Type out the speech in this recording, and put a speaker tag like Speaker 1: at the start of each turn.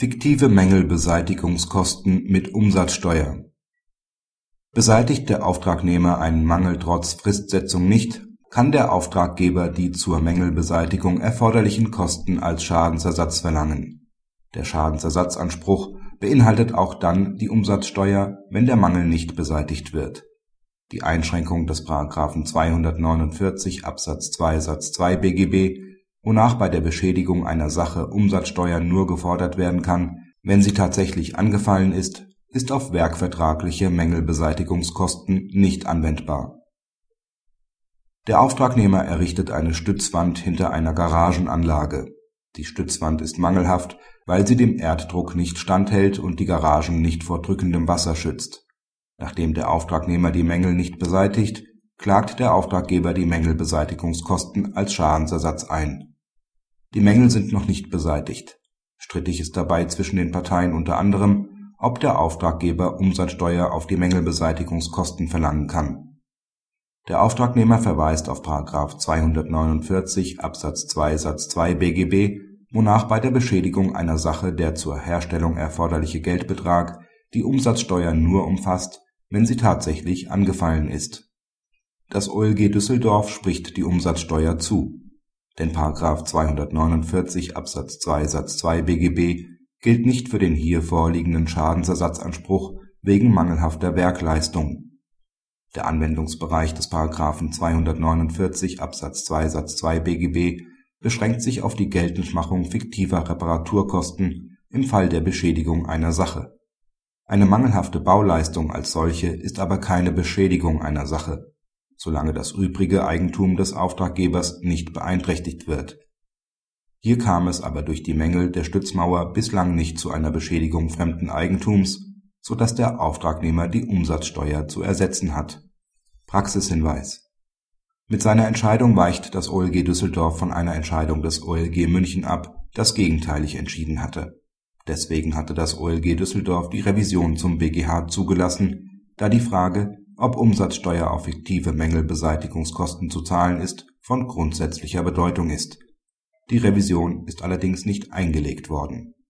Speaker 1: Fiktive Mängelbeseitigungskosten mit Umsatzsteuer Beseitigt der Auftragnehmer einen Mangel trotz Fristsetzung nicht, kann der Auftraggeber die zur Mängelbeseitigung erforderlichen Kosten als Schadensersatz verlangen. Der Schadensersatzanspruch beinhaltet auch dann die Umsatzsteuer, wenn der Mangel nicht beseitigt wird. Die Einschränkung des § 249 Absatz 2 Satz 2 BGB wonach bei der Beschädigung einer Sache Umsatzsteuer nur gefordert werden kann, wenn sie tatsächlich angefallen ist, ist auf werkvertragliche Mängelbeseitigungskosten nicht anwendbar. Der Auftragnehmer errichtet eine Stützwand hinter einer Garagenanlage. Die Stützwand ist mangelhaft, weil sie dem Erddruck nicht standhält und die Garagen nicht vor drückendem Wasser schützt. Nachdem der Auftragnehmer die Mängel nicht beseitigt, klagt der Auftraggeber die Mängelbeseitigungskosten als Schadensersatz ein. Die Mängel sind noch nicht beseitigt. Strittig ist dabei zwischen den Parteien unter anderem, ob der Auftraggeber Umsatzsteuer auf die Mängelbeseitigungskosten verlangen kann. Der Auftragnehmer verweist auf § 249 Absatz 2 Satz 2 BGB, wonach bei der Beschädigung einer Sache der zur Herstellung erforderliche Geldbetrag die Umsatzsteuer nur umfasst, wenn sie tatsächlich angefallen ist das OLG Düsseldorf spricht die Umsatzsteuer zu, denn § 249 Absatz 2 Satz 2 BGB gilt nicht für den hier vorliegenden Schadensersatzanspruch wegen mangelhafter Werkleistung. Der Anwendungsbereich des § 249 Absatz 2 Satz 2 BGB beschränkt sich auf die Geltendmachung fiktiver Reparaturkosten im Fall der Beschädigung einer Sache. Eine mangelhafte Bauleistung als solche ist aber keine Beschädigung einer Sache solange das übrige Eigentum des Auftraggebers nicht beeinträchtigt wird. Hier kam es aber durch die Mängel der Stützmauer bislang nicht zu einer Beschädigung fremden Eigentums, so dass der Auftragnehmer die Umsatzsteuer zu ersetzen hat. Praxishinweis Mit seiner Entscheidung weicht das OLG Düsseldorf von einer Entscheidung des OLG München ab, das gegenteilig entschieden hatte. Deswegen hatte das OLG Düsseldorf die Revision zum BGH zugelassen, da die Frage ob Umsatzsteuer auf fiktive Mängelbeseitigungskosten zu zahlen ist, von grundsätzlicher Bedeutung ist. Die Revision ist allerdings nicht eingelegt worden